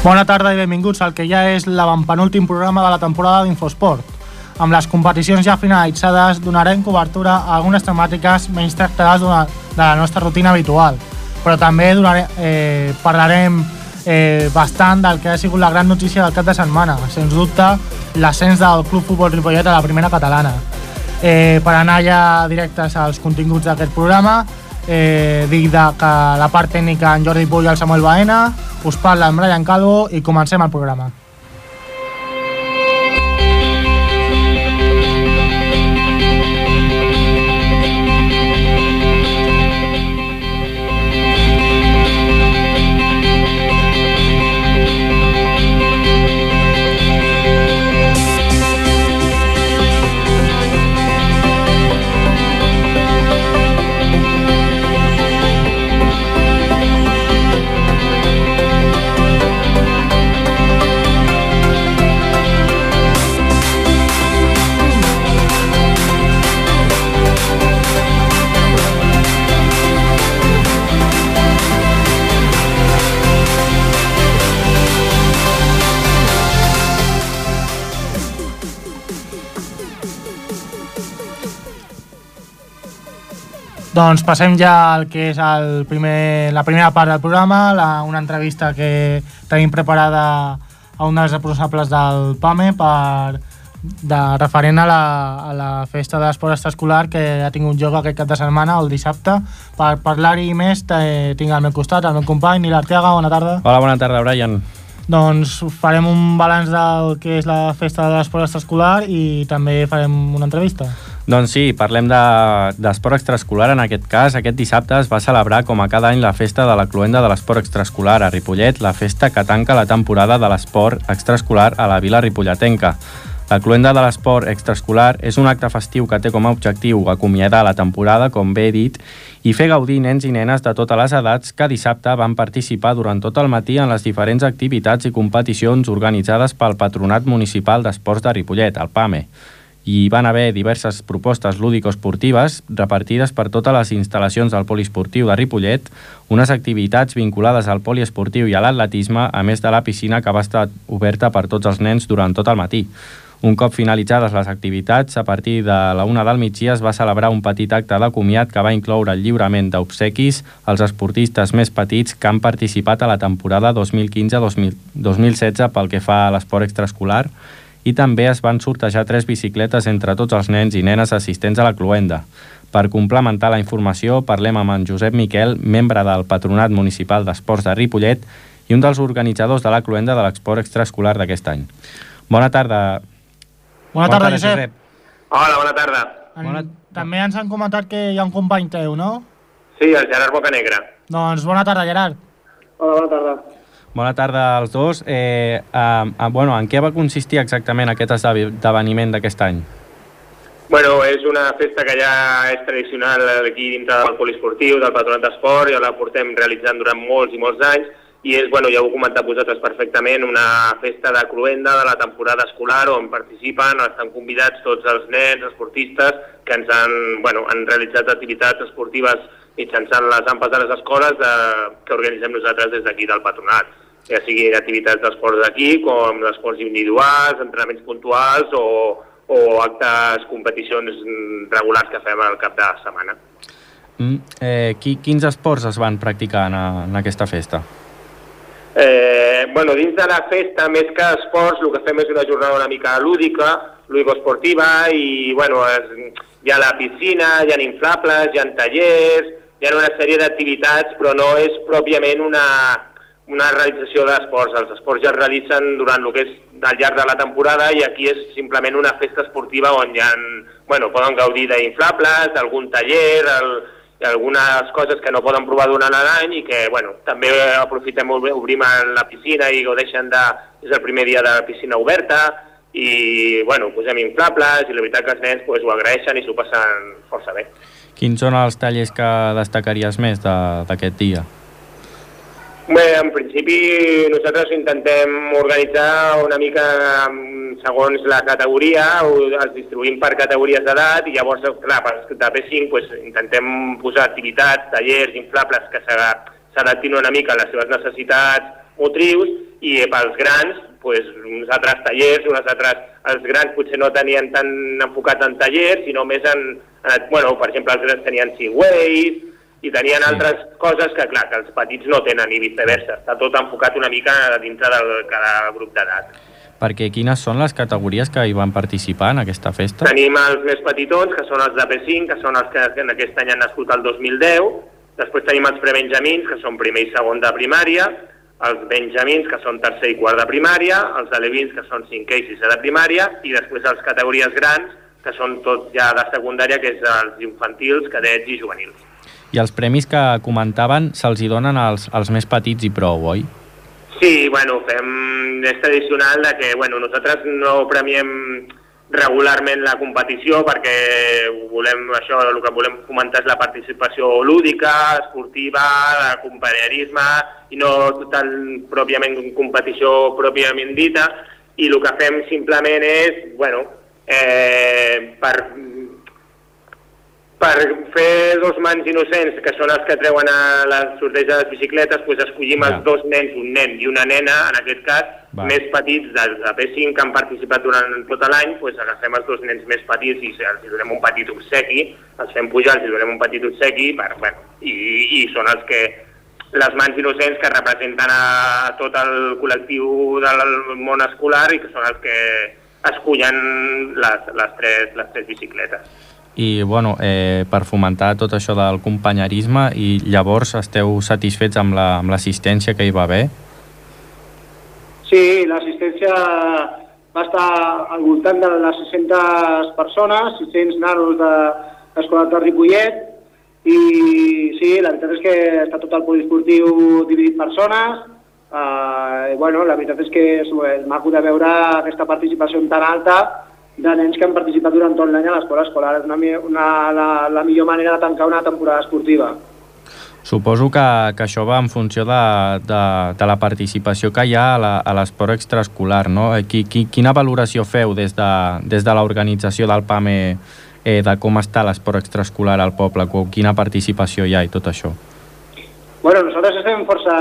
Bona tarda i benvinguts al que ja és l'avantpenúltim programa de la temporada d'Infosport. Amb les competicions ja finalitzades donarem cobertura a algunes temàtiques menys tractades de la nostra rutina habitual, però també donarem, eh, parlarem eh, bastant del que ha sigut la gran notícia del cap de setmana, sens dubte l'ascens del Club Futbol Ripollet a la primera catalana. Eh, per anar ja directes als continguts d'aquest programa, eh, dic de que la part tècnica en Jordi Puig i el Samuel Baena, us parla en Brian Calvo i comencem el programa. Doncs passem ja al que és el primer, la primera part del programa, la, una entrevista que tenim preparada a un dels responsables del PAME per, de, referent a la, a la festa de l'esport extraescolar que ha tingut lloc aquest cap de setmana, el dissabte. Per parlar-hi més tinc al meu costat el meu company Nil Arteaga, bona tarda. Hola, bona tarda, Brian. Doncs farem un balanç del que és la festa de l'esport extraescolar i també farem una entrevista. Doncs sí, parlem d'esport de, extraescolar. En aquest cas, aquest dissabte es va celebrar com a cada any la festa de la cluenda de l'esport extraescolar a Ripollet, la festa que tanca la temporada de l'esport extraescolar a la vila ripolletenca. La cluenda de l'esport extraescolar és un acte festiu que té com a objectiu acomiadar la temporada, com bé he dit, i fer gaudir nens i nenes de totes les edats que dissabte van participar durant tot el matí en les diferents activitats i competicions organitzades pel Patronat Municipal d'Esports de Ripollet, el PAME hi van haver diverses propostes lúdico-esportives repartides per totes les instal·lacions del poliesportiu de Ripollet, unes activitats vinculades al poliesportiu i a l'atletisme, a més de la piscina que va estar oberta per tots els nens durant tot el matí. Un cop finalitzades les activitats, a partir de la una del migdia es va celebrar un petit acte de comiat que va incloure el lliurament d'obsequis als esportistes més petits que han participat a la temporada 2015-2016 pel que fa a l'esport extraescolar i també es van sortejar tres bicicletes entre tots els nens i nenes assistents a la cluenda. Per complementar la informació, parlem amb en Josep Miquel, membre del Patronat Municipal d'Esports de Ripollet i un dels organitzadors de la cluenda de l'export extraescolar d'aquest any. Bona tarda. Bona, bona tarda, Josep. Josep. Hola, bona tarda. En, bona... També ens han comentat que hi ha un company teu, no? Sí, el Gerard Bocanegra. Doncs bona tarda, Gerard. Hola, bona tarda. Bona tarda als dos. Eh, eh, bueno, en què va consistir exactament aquest esdeveniment d'aquest any? Bueno, és una festa que ja és tradicional aquí dintre del poliesportiu, del Patronat d'Esport, ja la portem realitzant durant molts i molts anys, i és, bueno, ja ho heu comentat vosaltres perfectament, una festa de cruenda de la temporada escolar on participen, estan convidats tots els nens, esportistes, que ens han, bueno, han realitzat activitats esportives mitjançant les ampes de les escoles de, que organitzem nosaltres des d'aquí del Patronat ja sigui activitats d'esports d'aquí, com esports individuals, entrenaments puntuals o, o actes, competicions regulars que fem al cap de setmana. Mm, eh, qui, quins esports es van practicar en, en aquesta festa? Eh, bueno, dins de la festa, més que esports, el que fem és una jornada una mica lúdica, lúdico-esportiva, i bueno, és, hi ha la piscina, hi ha inflables, hi ha tallers, hi ha una sèrie d'activitats, però no és pròpiament una, una realització d'esports. Els esports ja es realitzen durant el que és al llarg de la temporada i aquí és simplement una festa esportiva on ja bueno, poden gaudir d'inflables, d'algun taller, el, algunes coses que no poden provar durant l'any i que bueno, també aprofitem, obrim la piscina i gaudeixen de... és el primer dia de la piscina oberta i bueno, posem inflables i la veritat que els nens pues, ho agraeixen i s'ho passen força bé. Quins són els tallers que destacaries més d'aquest de, dia? Bé, en principi nosaltres intentem organitzar una mica segons la categoria, els distribuïm per categories d'edat i llavors, clar, per de P5 pues, intentem posar activitats, tallers, inflables que s'adaptin una mica a les seves necessitats motrius i pels grans, pues, uns altres tallers, uns altres... Els grans potser no tenien tan enfocat en tallers, sinó més en... en bueno, per exemple, els grans tenien Seaways, i tenien sí. altres coses que, clar, que els petits no tenen i viceversa. Està tot enfocat una mica dintre de cada grup d'edat. Perquè quines són les categories que hi van participar en aquesta festa? Tenim els més petitons, que són els de P5, que són els que en aquest any han nascut el 2010. Després tenim els prebenjamins, que són primer i segon de primària, els benjamins, que són tercer i quart de primària, els alevins, que són cinquè i sisè de primària, i després les categories grans, que són tot ja de secundària, que és els infantils, cadets i juvenils. I els premis que comentaven se'ls donen als, als més petits i prou, oi? Sí, bueno, fem, és tradicional de que bueno, nosaltres no premiem regularment la competició perquè volem això, el que volem fomentar és la participació lúdica, esportiva, companyerisme i no total pròpiament competició pròpiament dita i el que fem simplement és, bueno, eh, per per fer dos mans innocents, que són els que treuen a la sorteig de les bicicletes, doncs escollim ja. els dos nens, un nen i una nena, en aquest cas, Va. més petits de, de P5 que han participat durant tot l'any, doncs agafem els dos nens més petits i els donem un petit obsequi, els fem pujar, els donem un petit obsequi, per, bueno, i, i són els que les mans innocents que representen a tot el col·lectiu del món escolar i que són els que escullen les, les, tres, les tres bicicletes i bueno, eh, per fomentar tot això del companyerisme i llavors esteu satisfets amb l'assistència la, que hi va haver? Sí, l'assistència va estar al voltant de les 600 persones, 600 nanos de l'escola de Ripollet i sí, la veritat és que està tot el poliesportiu dividit per zones uh, i bueno, la veritat és que és maco de veure aquesta participació tan alta de nens que han participat durant tot l'any a l'escola escolar. És una, una, la, la millor manera de tancar una temporada esportiva. Suposo que, que això va en funció de, de, de la participació que hi ha a l'esport extraescolar, no? Eh, qui, qui, quina valoració feu des de, des de l'organització del PAME eh, de com està l'esport extraescolar al poble, quina participació hi ha i tot això? Bueno, nosaltres estem força,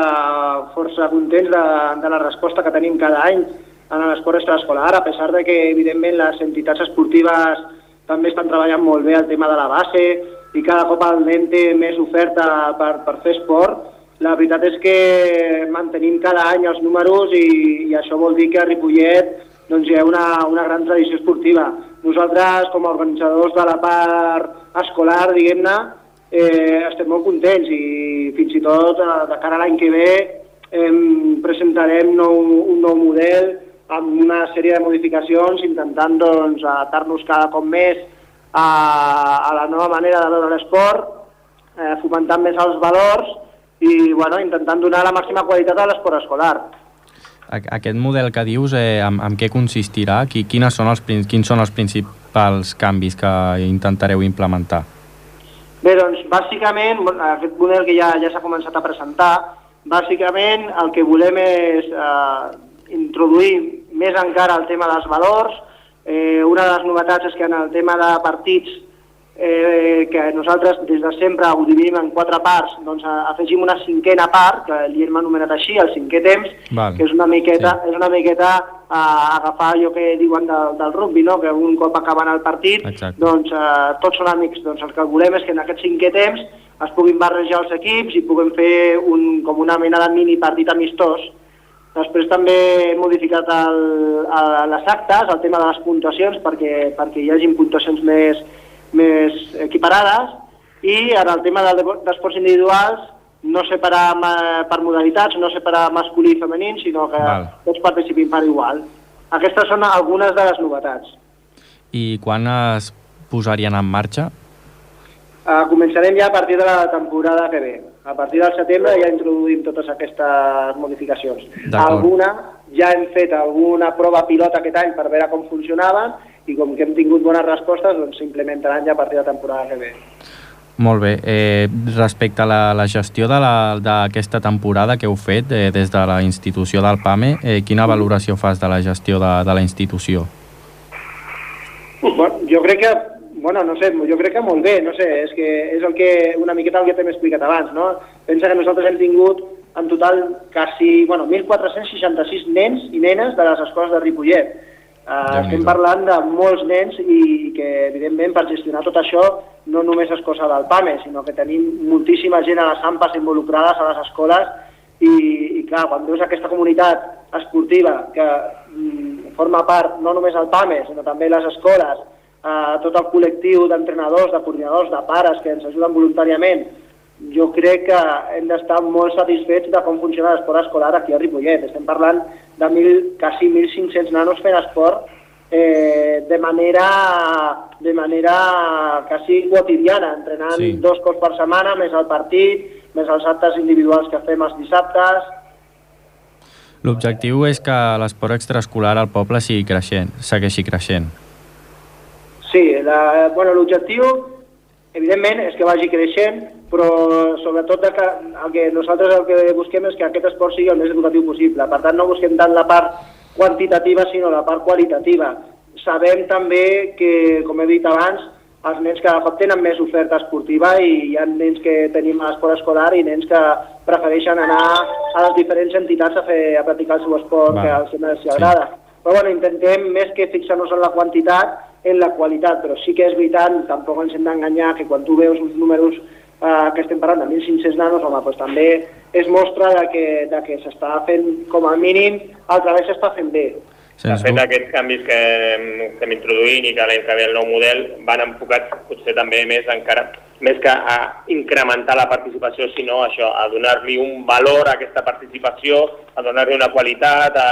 força contents de, de la resposta que tenim cada any en l'esport extraescolar, a pesar de que, evidentment, les entitats esportives també estan treballant molt bé el tema de la base i cada cop el nen té més oferta per, per fer esport, la veritat és que mantenim cada any els números i, i això vol dir que a Ripollet doncs, hi ha una, una gran tradició esportiva. Nosaltres, com a organitzadors de la part escolar, diguem-ne, eh, estem molt contents i fins i tot eh, de cara a l'any que ve eh, presentarem nou, un nou model amb una sèrie de modificacions intentant doncs, adaptar-nos cada cop més a, a la nova manera de veure l'esport, eh, fomentant més els valors i bueno, intentant donar la màxima qualitat a l'esport escolar. Aquest model que dius, eh, amb, amb què consistirà? Quines són els, quins són els principals canvis que intentareu implementar? Bé, doncs, bàsicament, aquest model que ja, ja s'ha començat a presentar, bàsicament el que volem és eh, introduir més encara el tema dels valors. Eh, una de les novetats és que en el tema de partits, eh, que nosaltres des de sempre ho dividim en quatre parts, doncs afegim una cinquena part, que li hem anomenat així, el cinquè temps, Val. que és una miqueta, sí. és una miqueta a agafar allò que diuen del, del rugby, no? que un cop acabant el partit, Exacte. doncs eh, tots són amics. Doncs el que volem és que en aquest cinquè temps es puguin barrejar els equips i puguem fer un, com una mena de mini partit amistós Després també hem modificat el, el, les actes, el tema de les puntuacions, perquè, perquè hi hagin puntuacions més, més equiparades, i en el tema d'esports individuals no separar per modalitats, no separar masculí i femení, sinó que Val. tots participin per igual. Aquestes són algunes de les novetats. I quan es posarien en marxa? Uh, començarem ja a partir de la temporada que ve. A partir del setembre ja introduïm totes aquestes modificacions. Alguna, ja hem fet alguna prova pilota aquest any per veure com funcionaven i com que hem tingut bones respostes, doncs s'implementaran ja a partir de la temporada que ve. Molt bé. Eh, respecte a la, la gestió d'aquesta temporada que heu fet eh, des de la institució del PAME, eh, quina valoració fas de la gestió de, de la institució? Bueno, jo crec que bueno, no sé, jo crec que molt bé, no sé, és que és el que, una miqueta el que t'hem explicat abans, no? Pensa que nosaltres hem tingut en total quasi, bueno, 1.466 nens i nenes de les escoles de Ripollet. Uh, estem parlant de molts nens i que, evidentment, per gestionar tot això no només és cosa del PAME, sinó que tenim moltíssima gent a les AMPAs involucrades a les escoles i, i clar, quan veus aquesta comunitat esportiva que mm, forma part no només el PAME, sinó també les escoles, eh, tot el col·lectiu d'entrenadors, de coordinadors, de pares que ens ajuden voluntàriament, jo crec que hem d'estar molt satisfets de com funciona l'esport escolar aquí a Ripollet. Estem parlant de mil, quasi 1.500 nanos fent esport eh, de manera de manera quasi quotidiana, entrenant sí. dos cops per setmana, més el partit, més els actes individuals que fem els dissabtes. L'objectiu és que l'esport extraescolar al poble sigui creixent, segueixi creixent. L'objectiu bueno, evidentment és que vagi creixent, però sobretot que, el que nosaltres el que busquem és que aquest esport sigui el més educatiu possible. Per tant, no busquem tant la part quantitativa, sinó la part qualitativa. Sabem també que, com he dit abans, els nens cada cop tenen més oferta esportiva i hi ha nens que tenim a l'esport escolar i nens que prefereixen anar a les diferents entitats a, fer, a practicar el seu esport Va. que els, els agrada. Sí. Però bueno, intentem més que fixar-nos en la quantitat, en la qualitat, però sí que és veritat, tampoc ens hem d'enganyar que quan tu veus uns números eh, que estem parlant de 1.500 nanos, home, doncs també és mostra de que, de que s'està fent, com a mínim, el treball s'està fent bé. De fet, aquests canvis que, que estem introduint i que l'any que ve el nou model van enfocats potser també més encara més que a incrementar la participació, sinó això, a donar-li un valor a aquesta participació, a donar-li una qualitat, a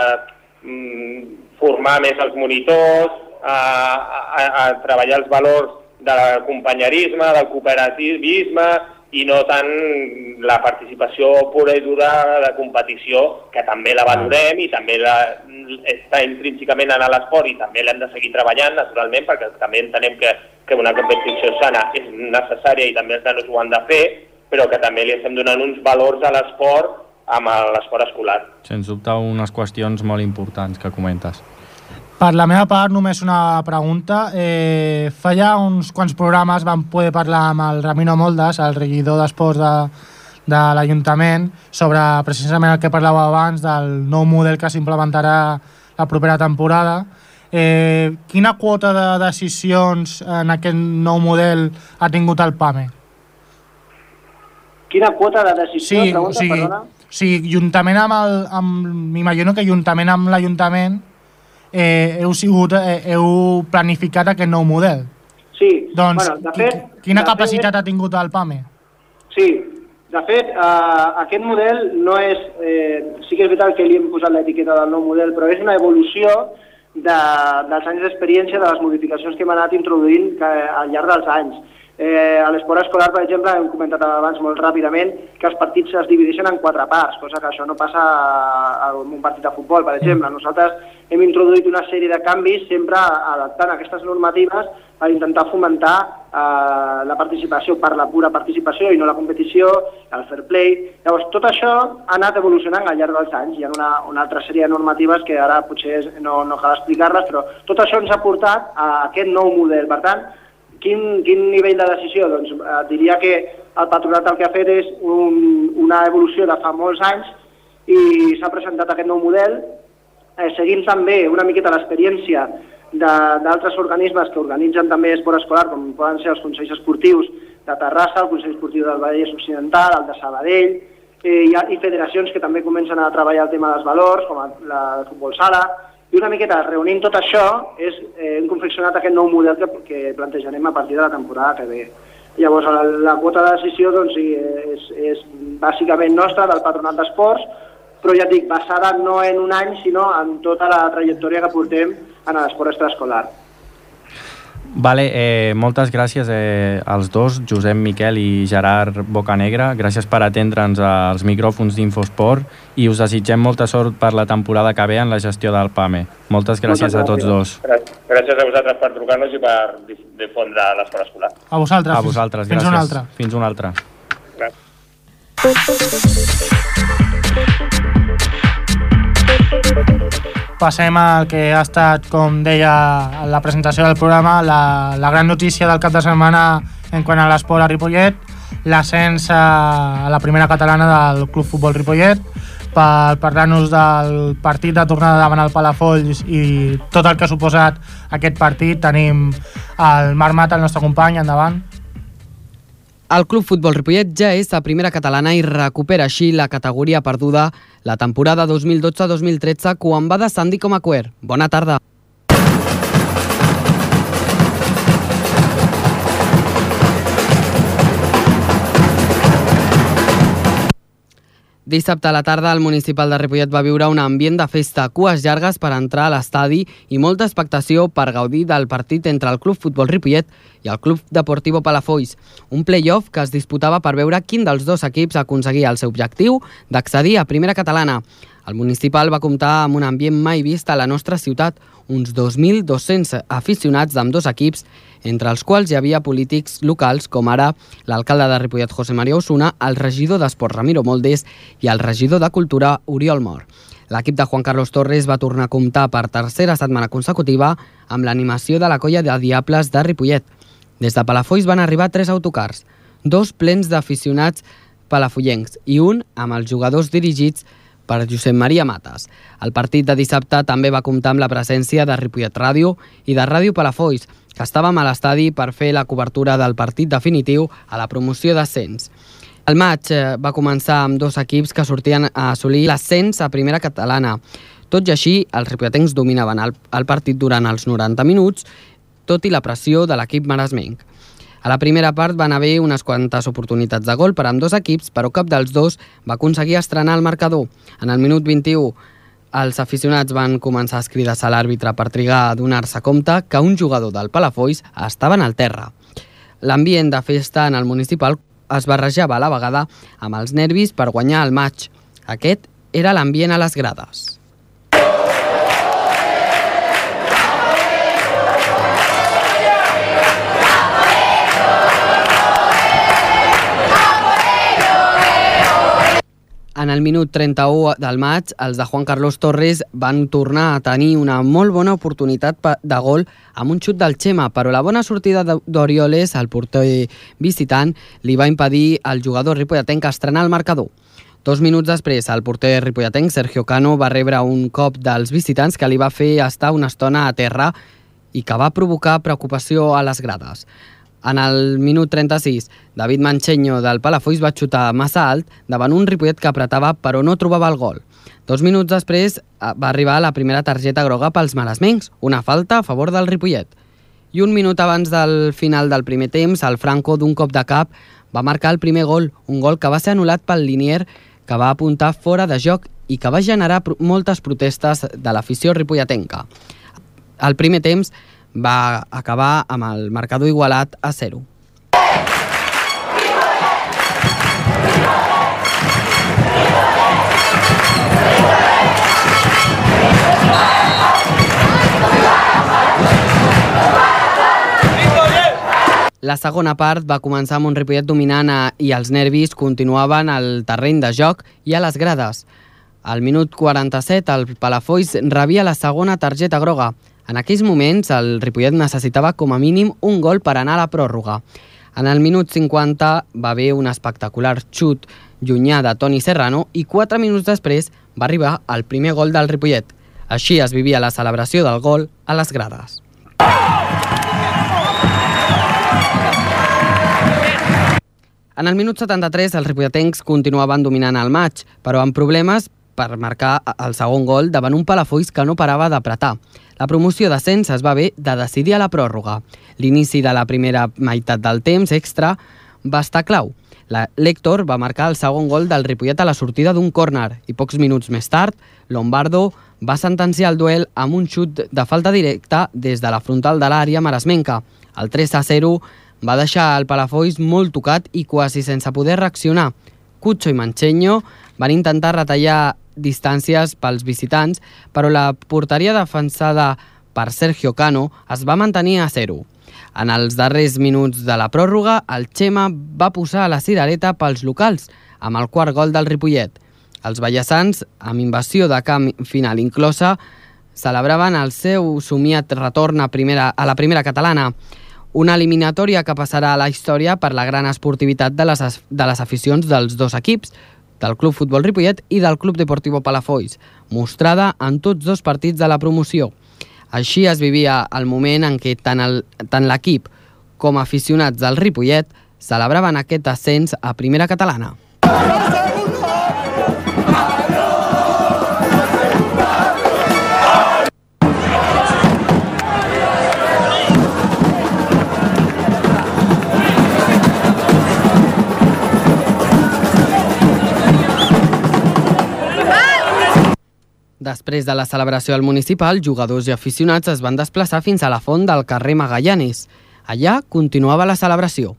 mm, formar més els monitors, a, a, treballar els valors del companyerisme, del cooperativisme i no tant la participació pura i dura de competició, que també la valorem i també la, està intrínsecament en l'esport i també l'hem de seguir treballant, naturalment, perquè també entenem que, que una competició sana és necessària i també els nanos ho han de fer, però que també li estem donant uns valors a l'esport amb l'esport escolar. Sens dubte, unes qüestions molt importants que comentes. Per la meva part, només una pregunta. Eh, fa ja uns quants programes vam poder parlar amb el Ramiro Moldes, el regidor d'Esports de, de l'Ajuntament, sobre precisament el que parlàveu abans del nou model que s'implementarà la propera temporada. Eh, quina quota de decisions en aquest nou model ha tingut el PAME? Quina quota de decisió? Sí, pregunta, o sigui, perdona? sí, juntament amb el... M'imagino que juntament amb l'Ajuntament eh, heu, sigut, eh, heu planificat aquest nou model. Sí. Doncs, bueno, de fet, quina de capacitat fet, ha tingut el PAME? Sí, de fet, eh, aquest model no és... Eh, sí que és veritat que li hem posat l'etiqueta del nou model, però és una evolució de, dels anys d'experiència, de les modificacions que hem anat introduint que, al llarg dels anys. Eh, a l'esport escolar, per exemple, hem comentat abans molt ràpidament que els partits es divideixen en quatre parts, cosa que això no passa en un partit de futbol, per exemple. Nosaltres hem introduït una sèrie de canvis sempre adaptant aquestes normatives per intentar fomentar eh, la participació per la pura participació i no la competició, el fair play. Llavors, tot això ha anat evolucionant al llarg dels anys. Hi ha una, una altra sèrie de normatives que ara potser no, no cal explicar-les, però tot això ens ha portat a aquest nou model. Per tant, Quin, quin nivell de decisió? Doncs eh, diria que el patronat el que ha fet és un, una evolució de fa molts anys i s'ha presentat aquest nou model, eh, seguint també una miqueta l'experiència d'altres organismes que organitzen també esport escolar, com poden ser els Consells Esportius de Terrassa, el Consell Esportiu del Vallès Occidental, el de Sabadell, eh, ha, i federacions que també comencen a treballar el tema dels valors, com la de futbol sala, i una miqueta reunint tot això és, eh, hem confeccionat aquest nou model que, que plantejarem a partir de la temporada que ve. Llavors, la, la quota de decisió doncs, és, és bàsicament nostra, del Patronat d'Esports, però ja et dic, basada no en un any, sinó en tota la trajectòria que portem en l'esport extraescolar. Vale, eh, moltes gràcies eh, als dos, Josep Miquel i Gerard Bocanegra. Gràcies per atendre'ns als micròfons d'Infosport i us desitgem molta sort per la temporada que ve en la gestió del PAME. Moltes gràcies, gràcies. a tots dos. Gràcies a vosaltres per trucar-nos i per difondre l'esport escolar. A vosaltres. A vosaltres, Fins gràcies. una altra. Fins una altra. Gràcies. Passem al que ha estat, com deia la presentació del programa, la, la gran notícia del cap de setmana en quant a l'esport a Ripollet, l'ascens a la primera catalana del Club Futbol Ripollet per parlar-nos del partit de tornada davant el Palafolls i tot el que ha suposat aquest partit. Tenim el Marc Mata, el nostre company, endavant. El Club Futbol Ripollet ja és a primera catalana i recupera així la categoria perduda la temporada 2012-2013 quan va descendir com a quer. Bona tarda. Dissabte a la tarda, el municipal de Ripollet va viure un ambient de festa, cues llargues per entrar a l'estadi i molta expectació per gaudir del partit entre el Club Futbol Ripollet i el Club Deportivo Palafolls, un play-off que es disputava per veure quin dels dos equips aconseguia el seu objectiu d'accedir a primera catalana. El municipal va comptar amb un ambient mai vist a la nostra ciutat, uns 2.200 aficionats d'amb dos equips, entre els quals hi havia polítics locals com ara l'alcalde de Ripollet José María Osuna, el regidor d'Esport Ramiro Moldes i el regidor de Cultura Oriol Mor. L'equip de Juan Carlos Torres va tornar a comptar per tercera setmana consecutiva amb l'animació de la colla de Diables de Ripollet. Des de Palafolls van arribar tres autocars, dos plens d'aficionats palafollencs i un amb els jugadors dirigits per Josep Maria Mates. El partit de dissabte també va comptar amb la presència de Ripollet Ràdio i de Ràdio Palafolls, que estàvem a l'estadi per fer la cobertura del partit definitiu a la promoció d'ascens. El maig eh, va començar amb dos equips que sortien a assolir l'ascens a primera catalana. Tot i així, els ripolletens dominaven el, el partit durant els 90 minuts, tot i la pressió de l'equip maresmenc. A la primera part van haver unes quantes oportunitats de gol per amb dos equips, però cap dels dos va aconseguir estrenar el marcador. En el minut 21, els aficionats van començar a escridar a l'àrbitre per trigar a donar-se compte que un jugador del Palafolls estava en el terra. L'ambient de festa en el municipal es barrejava a la vegada amb els nervis per guanyar el maig. Aquest era l'ambient a les grades. En el minut 31 del maig, els de Juan Carlos Torres van tornar a tenir una molt bona oportunitat de gol amb un xut del Xema, però la bona sortida d'Orioles, el porter visitant, li va impedir al jugador ripolletenc estrenar el marcador. Dos minuts després, el porter ripolletenc, Sergio Cano, va rebre un cop dels visitants que li va fer estar una estona a terra i que va provocar preocupació a les grades. En el minut 36, David Mancheño del Palafolls va xutar massa alt davant un Ripollet que apretava però no trobava el gol. Dos minuts després eh, va arribar la primera targeta groga pels maresmencs, una falta a favor del Ripollet. I un minut abans del final del primer temps, el Franco, d'un cop de cap, va marcar el primer gol, un gol que va ser anul·lat pel Linier, que va apuntar fora de joc i que va generar moltes protestes de l'afició ripolletenca. Al primer temps va acabar amb el marcador igualat a 0. La segona part va començar amb un Ripollet dominant a, i els nervis continuaven al terreny de joc i a les grades. Al minut 47, el Palafolls rebia la segona targeta groga. En aquells moments, el Ripollet necessitava com a mínim un gol per anar a la pròrroga. En el minut 50 va haver un espectacular xut llunyà de Toni Serrano i 4 minuts després va arribar el primer gol del Ripollet. Així es vivia la celebració del gol a les grades. En el minut 73, els ripolletens continuaven dominant el maig, però amb problemes per marcar el segon gol davant un Palafolls que no parava d'apretar. La promoció d'ascens es va haver de decidir a la pròrroga. L'inici de la primera meitat del temps extra va estar clau. L'Héctor va marcar el segon gol del Ripollet a la sortida d'un córner i pocs minuts més tard, Lombardo va sentenciar el duel amb un xut de falta directa des de la frontal de l'àrea maresmenca. El 3 a 0 va deixar el Palafolls molt tocat i quasi sense poder reaccionar. Cucho i Mancheño van intentar retallar distàncies pels visitants, però la porteria defensada per Sergio Cano es va mantenir a zero. En els darrers minuts de la pròrroga, el Xema va posar la cirereta pels locals, amb el quart gol del Ripollet. Els ballassans, amb invasió de camp final inclosa, celebraven el seu somiat retorn a, primera, a la primera catalana. Una eliminatòria que passarà a la història per la gran esportivitat de les, de les aficions dels dos equips, del Club Futbol Ripollet i del Club Deportivo Palafolls, mostrada en tots dos partits de la promoció. Així es vivia el moment en què tant l'equip com aficionats del Ripollet celebraven aquest ascens a primera catalana. Després de la celebració al municipal, jugadors i aficionats es van desplaçar fins a la font del carrer Magallanes. Allà continuava la celebració.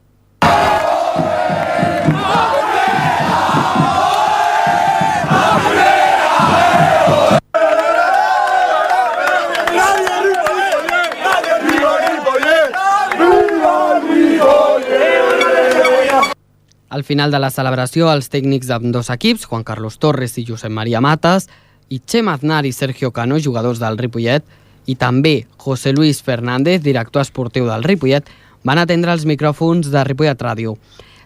Al final de la celebració, els tècnics d'ambdós equips, Juan Carlos Torres i Josep Maria Matas, i Chema Aznar i Sergio Cano, jugadors del Ripollet, i també José Luis Fernández, director esportiu del Ripollet, van atendre els micròfons de Ripollet Ràdio.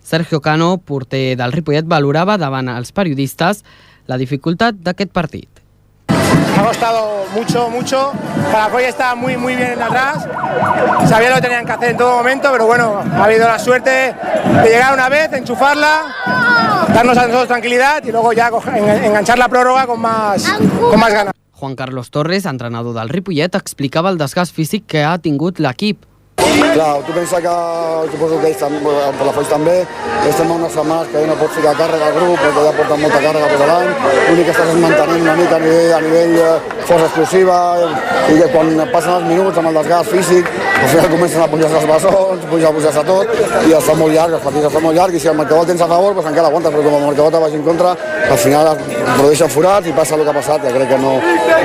Sergio Cano, porter del Ripollet, valorava davant els periodistes la dificultat d'aquest partit. Ha costado mucho, mucho. Parafoy está muy, muy bien atrás. Sabía lo que tenían que hacer en todo momento, pero bueno, ha habido la suerte de llegar una vez, enchufarla, darnos a nosotros tranquilidad y luego ya enganchar la prórroga con más, con más ganas. Juan Carlos Torres, entrenador del Ripollet, explicava el desgast físic que ha tingut l'equip Clar, tu pensa que, suposo que ells per la Foix també, estem a unes setmanes que no pot ficar càrrega al grup perquè ja porten molta càrrega per l'any, l'únic que estàs mantenint una mica a nivell, a nivell eh, força explosiva i que quan passen els minuts amb el desgast físic, al final comencen a pujar-se els bessons, pujar, pujar-se tot i es fa molt llarg, els partits es fa molt llarg i si el marcador tens a favor, doncs encara aguantes, però com el marcador te vagi en contra, al final es produeixen forats i passa el que ha passat, que crec que no,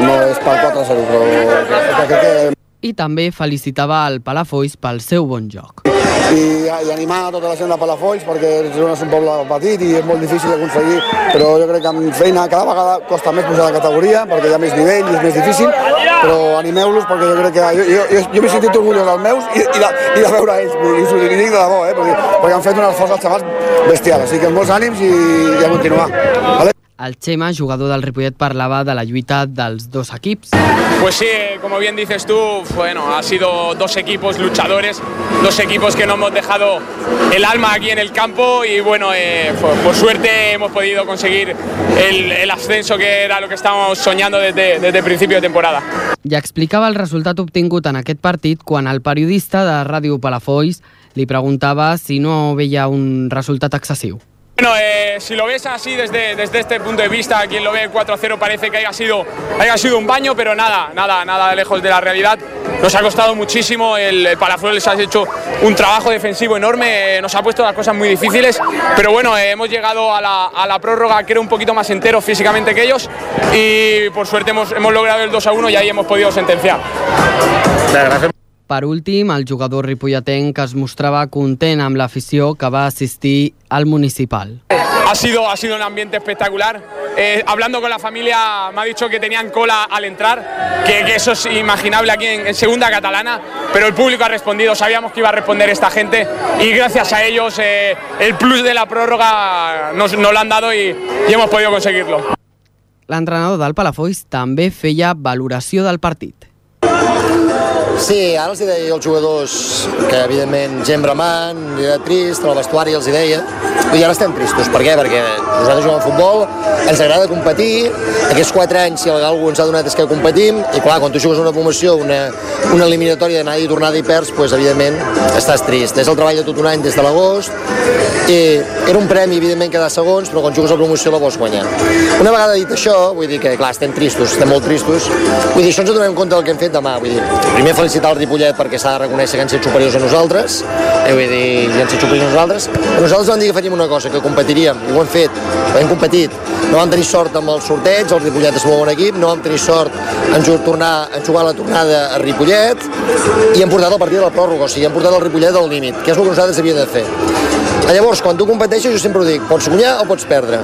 no és per 4-0, però crec que i també felicitava el Palafolls pel seu bon joc. I, i animar a tota la gent de Palafolls perquè és un poble petit i és molt difícil d'aconseguir, però jo crec que amb feina cada vegada costa més pujar de categoria perquè hi ha més nivell i és més difícil, però animeu-los perquè jo crec que jo, jo, jo, jo m'he sentit orgullós dels meus i, i, de, i de veure ells, i us ho dic de debò, eh, perquè, perquè han fet un esforç als xavals bestial, així que molts ànims i, i a continuar. Vale? El Chema, jugador del Ripollet, parlava de la lluita dels dos equips. Pues sí, como bien dices tú, bueno, ha sido dos equipos luchadores, dos equipos que no hemos dejado el alma aquí en el campo y bueno, eh, por suerte hemos podido conseguir el, el, ascenso que era lo que estábamos soñando desde, desde principio de temporada. Ja explicava el resultat obtingut en aquest partit quan el periodista de Ràdio Palafolls li preguntava si no veia un resultat excessiu. Bueno, eh, si lo ves así desde, desde este punto de vista, quien lo ve 4-0 parece que haya sido, haya sido un baño, pero nada, nada, nada lejos de la realidad. Nos ha costado muchísimo, el, el les ha hecho un trabajo defensivo enorme, eh, nos ha puesto las cosas muy difíciles, pero bueno, eh, hemos llegado a la, a la prórroga que era un poquito más entero físicamente que ellos y por suerte hemos, hemos logrado el 2-1 y ahí hemos podido sentenciar. Gracias. Per últim, el jugador ripolletenc es mostrava content amb l'afició que va assistir al municipal. Ha sido, ha sido un ambiente espectacular. Eh, hablando con la familia me ha dicho que tenían cola al entrar, que, que eso es imaginable aquí en, en, segunda catalana, pero el público ha respondido, sabíamos que iba a responder esta gente y gracias a ellos eh, el plus de la prórroga nos, nos lo han dado y, y hemos podido conseguirlo. L'entrenador del Palafolls també feia valoració del partit. Sí, ara els deia als jugadors que, evidentment, gent bramant, era trist, el vestuari els deia, i ara estem tristos. Per què? Perquè nosaltres juguem a futbol, ens agrada competir, aquests quatre anys, si algú ens ha donat és que competim, i clar, quan tu jugues una promoció, una, una eliminatòria d'anar i tornada i perds, pues, evidentment, estàs trist. És el treball de tot un any des de l'agost, i era un premi, evidentment, cada segons, però quan jugues a promoció la vols guanyar. Una vegada dit això, vull dir que, clar, estem tristos, estem molt tristos, vull dir, això ens donem compte del que hem fet demà, vull dir, primer felicitar el Ripollet perquè s'ha de reconèixer que han set superiors a nosaltres, eh, vull dir, ja han set superiors a nosaltres, nosaltres vam dir que faríem una cosa, que competiríem, i ho hem fet, hem competit. No vam tenir sort amb el sorteig, el Ripollet és molt bon equip, no vam tenir sort en, tornar, en jugar la tornada a Ripollet, i hem portat el partit de la pròrroga, o sigui, hem portat el Ripollet al límit, que és el que nosaltres havíem de fer. Llavors, quan tu competeixes, jo sempre ho dic, pots guanyar o pots perdre.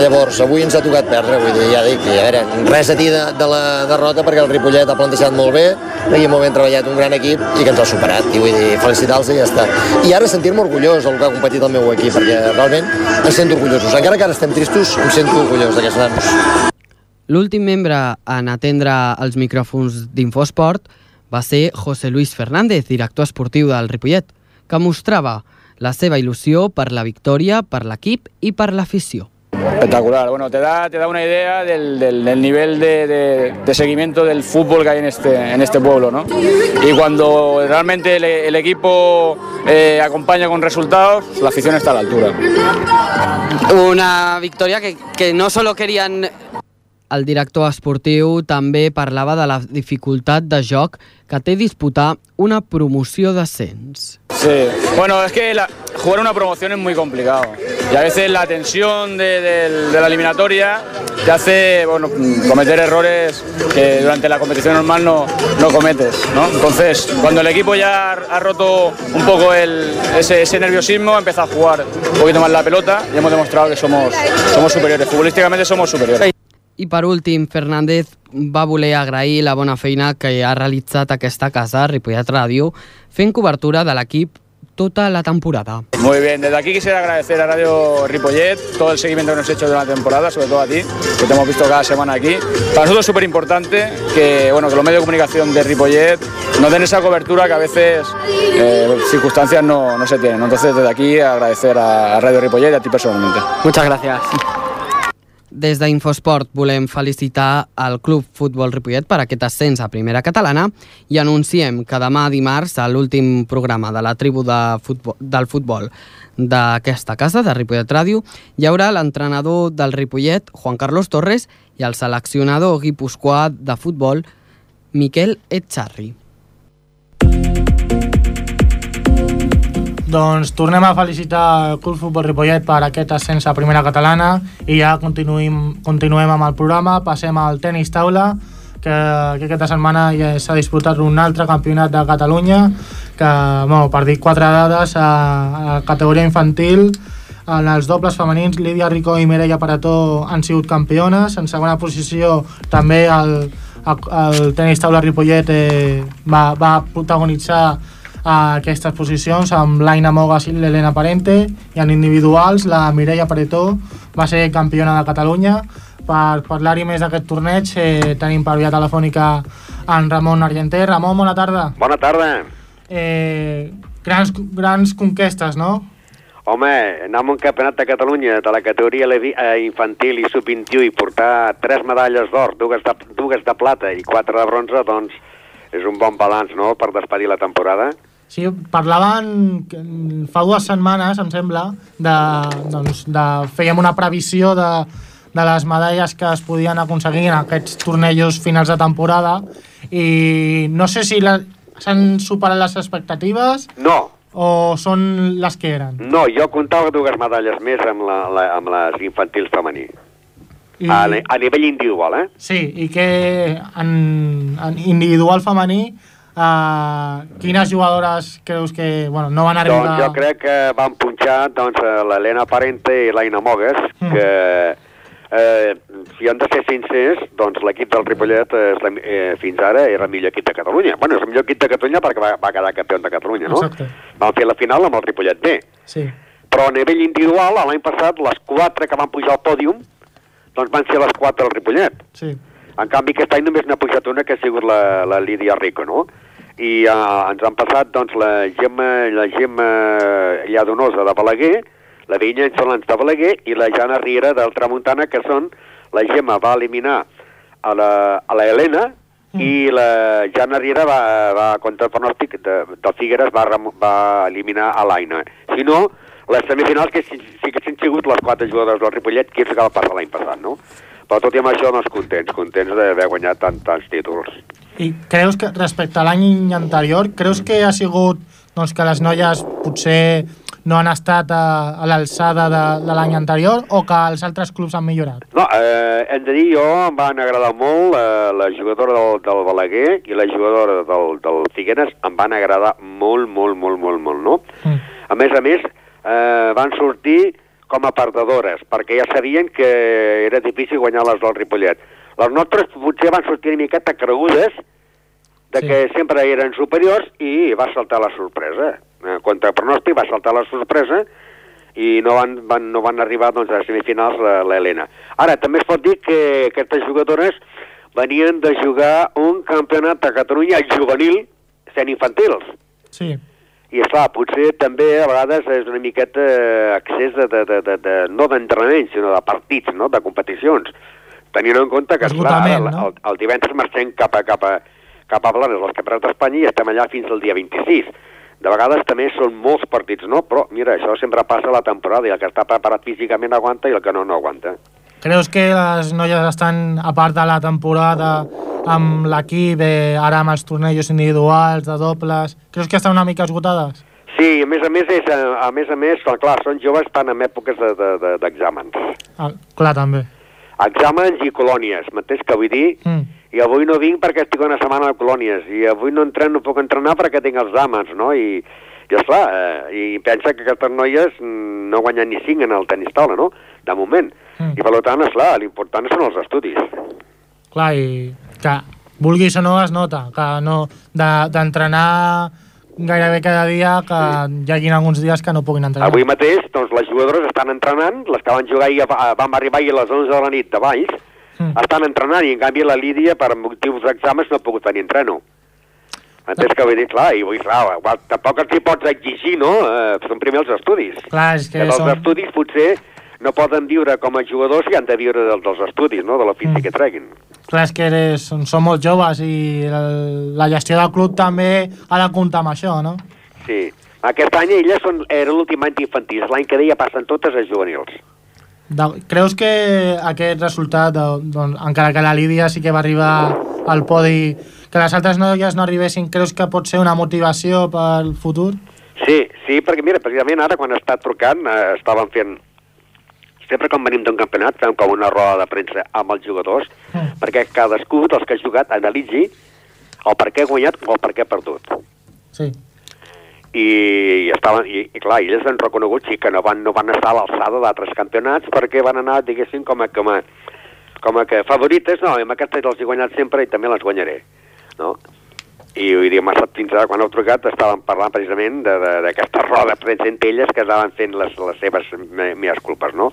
Llavors, avui ens ha tocat perdre, vull dir, ja dic, i a veure, res a dir de, de la derrota perquè el Ripollet ha plantejat molt bé, aquí molt ben treballat, un gran equip i que ens ha superat, i vull dir, felicitar-los i ja està. I ara sentir-me orgullós del que ha competit el meu equip, perquè realment em sento orgullosos. Encara que ara estem tristos, em sento orgullós d'aquests nanos. L'últim membre en atendre els micròfons d'Infosport va ser José Luis Fernández, director esportiu del Ripollet, que mostrava la seva il·lusió per la victòria, per l'equip i per l'afició. Espectacular, bueno, te da, te da una idea del, del, del nivel de, de, de, seguimiento del fútbol que hay en este, en este pueblo, ¿no? Y cuando realmente el, el equipo eh, acompaña con resultados, la afición está a la altura. Una victòria que, que no solo querían el director esportiu també parlava de la dificultat de joc que té disputar una promoció d'ascens. Sí, bueno, es que la, jugar una promoción es muy complicado y a veces la tensión de, de, de la eliminatoria te hace bueno, cometer errores que durante la competición normal no, no cometes. ¿no? Entonces, cuando el equipo ya ha roto un poco el, ese, ese nerviosismo, empieza a jugar un poquito más la pelota y hemos demostrado que somos, somos superiores. Futbolísticamente somos superiores. I per últim, Fernández va voler agrair la bona feina que ha realitzat aquesta casa, Ripollet Ràdio, fent cobertura de l'equip tota la temporada. Muy bien, desde aquí quisiera agradecer a Radio Ripollet todo el seguimiento que nos has hecho durante la temporada, sobre todo a ti, que te hemos visto cada semana aquí. Para nosotros es súper importante que, bueno, que los medios de comunicación de Ripollet nos den esa cobertura que a veces eh, circunstancias no, no se tienen. Entonces, desde aquí agradecer a Radio Ripollet y a ti personalmente. Muchas gracias. Des d'Infosport volem felicitar el Club Futbol Ripollet per aquest ascens a primera catalana i anunciem que demà dimarts, a l'últim programa de la tribu de futbol, del futbol d'aquesta casa, de Ripollet Ràdio, hi haurà l'entrenador del Ripollet, Juan Carlos Torres, i el seleccionador guipuscoà de futbol, Miquel Etxarri. Doncs tornem a felicitar el Club Futbol Ripollet per aquest ascens a primera catalana i ja continuem, continuem amb el programa, passem al tenis taula que, que aquesta setmana ja s'ha disputat un altre campionat de Catalunya que, bueno, per dir quatre dades a, a categoria infantil en els dobles femenins Lídia Rico i Mireia Parató han sigut campiones. En segona posició també el, el, el tenis taula Ripollet eh, va, va protagonitzar a aquestes posicions amb l'Aina Mogas i l'Helena Parente i en individuals la Mireia Paretó va ser campiona de Catalunya per parlar-hi més d'aquest torneig eh, tenim per via telefònica en Ramon Argenter Ramon, bona tarda Bona tarda eh, grans, grans conquestes, no? Home, anar a un campionat de Catalunya de la categoria infantil i sub-21 i portar tres medalles d'or, dues, de, dues de plata i quatre de bronze, doncs és un bon balanç, no?, per despedir la temporada. Sí, parlaven fa dues setmanes, em sembla, de, doncs, de, fèiem una previsió de, de les medalles que es podien aconseguir en aquests tornejos finals de temporada i no sé si s'han superat les expectatives no. o són les que eren. No, jo comptava dues medalles més amb, la, la, amb les infantils femení. I... A, a nivell individual, eh? Sí, i que en, en individual femení Uh, quines jugadores creus que bueno, no van arribar... Doncs jo crec que van punxar doncs, l'Helena Parente i l'Aina Mogues, mm. que eh, si han de ser sincers, doncs l'equip del Ripollet és la, eh, fins ara era el millor equip de Catalunya. Bueno, és el millor equip de Catalunya perquè va, va quedar campió de Catalunya, no? Exacte. Van fer la final amb el Ripollet B. Sí. Però a nivell individual, l'any passat, les quatre que van pujar al pòdium, doncs van ser les quatre del Ripollet. Sí. En canvi, aquest any només n'ha pujat una, que ha sigut la, la Lídia Rico, no? I uh, ens han passat, doncs, la Gemma, la Gemma Lladonosa de Balaguer, la Vinya Insolans de Balaguer i la Jana Riera del Tramuntana, que són... La Gemma va eliminar a la, a la Helena mm. i la Jana Riera va, va contra el pronòstic de, del Figueres va, va eliminar a l'Aina. Si no, les semifinals que sí, sí que han sigut les quatre jugadores del Ripollet, que és el que va passar l'any passat, no? Però tot i amb això, doncs, contents, contents d'haver guanyat tant, tants títols. I creus que, respecte a l'any anterior, creus que ha sigut doncs, que les noies potser no han estat a, a l'alçada de, de l'any anterior o que els altres clubs han millorat? No, eh, hem de dir, jo em van agradar molt eh, la jugadora del, del Balaguer i la jugadora del, del Figueres em van agradar molt, molt, molt, molt, molt, no? Mm. A més a més, eh, van sortir com a perdedores, perquè ja sabien que era difícil guanyar les del Ripollet. Les nostres potser van sortir una miqueta cregudes de sí. que sempre eren superiors i va saltar la sorpresa. Contra pronòstic va saltar la sorpresa i no van, van, no van arribar doncs, a semifinals la- l'Helena. Ara, també es pot dir que aquestes jugadores venien de jugar un campionat de Catalunya juvenil sent infantils. Sí. I, esclar, potser també a vegades és una miqueta accés de, de, de, de, de no d'entrenament, sinó de partits, no?, de competicions. Tenint en compte que, esclar, el, no? el, el divendres marxem cap a, cap a, cap a Blanes, als campionats d'Espanya, i estem allà fins al dia 26. De vegades també són molts partits, no? Però, mira, això sempre passa a la temporada, i el que està preparat físicament aguanta i el que no, no aguanta. Creus que les noies estan, a part de la temporada, amb l'equip, eh, ara amb els tornejos individuals, de dobles, creus que estan una mica esgotades? Sí, a més a més, és, a, a més a més, clar, són joves, estan en èpoques d'exàmens. De, de. Ah, clar, també. Exàmens i colònies, m'entens què vull dir? Mm. I avui no vinc perquè estic una setmana de colònies, i avui no entreno, no puc entrenar perquè tinc els exàmens, no? I, i esclar, eh, i pensa que aquestes noies no guanyen ni cinc en el tenis taula, no?, de moment. Mm. I per tant, esclar, l'important són els estudis. Clar, i que vulguis o no es nota, que no de- d'entrenar gairebé cada dia, que hi hagi alguns dies que no puguin entrenar. Avui mateix, doncs, les jugadores estan entrenant, les que van jugar ahir, a- vam arribar ahir a les 11 de la nit de Valls, Mm. estan entrenant, i en canvi la Lídia, per motius d'exàmens, no ha pogut venir a entreno. Entens que vull dir? Clar, i vull, clar, igual, tampoc els hi pots exigir, no? Eh, són primer els estudis. Clar, és que dels són- estudis potser no poden viure com a jugadors i han de viure dels, dels estudis, no?, de l'ofici Mm. que treguin. Clar, és que eres, són molt joves i el, la gestió del club també ha de comptar amb això, no? Sí. Aquest any elles són, era l'últim any d'infantils, l'any que ve ja passen totes a juvenils. De, creus que aquest resultat, doncs, encara que la Lídia sí que va arribar al podi, que les altres noies no arribessin, creus que pot ser una motivació pel futur? Sí, sí, perquè mira, precisament ara quan està trucant eh, estàvem fent sempre quan venim d'un campionat fem com una roda de premsa amb els jugadors Mm. perquè cadascú dels que ha jugat analitzi el per què ha guanyat o el per què ha perdut. Sí. I, i, estaven, i, i clar, ells han reconegut sí que no van, no van estar a l'alçada d'altres campionats perquè van anar, diguéssim, com a, com a, com a que favorites, no, amb aquestes els he guanyat sempre i també les guanyaré, no? I vull dir, m'ha estat fins ara, quan heu trucat, estàvem parlant precisament d'aquesta roda de premsa entre elles que estaven fent les, les seves me- meves culpes, no?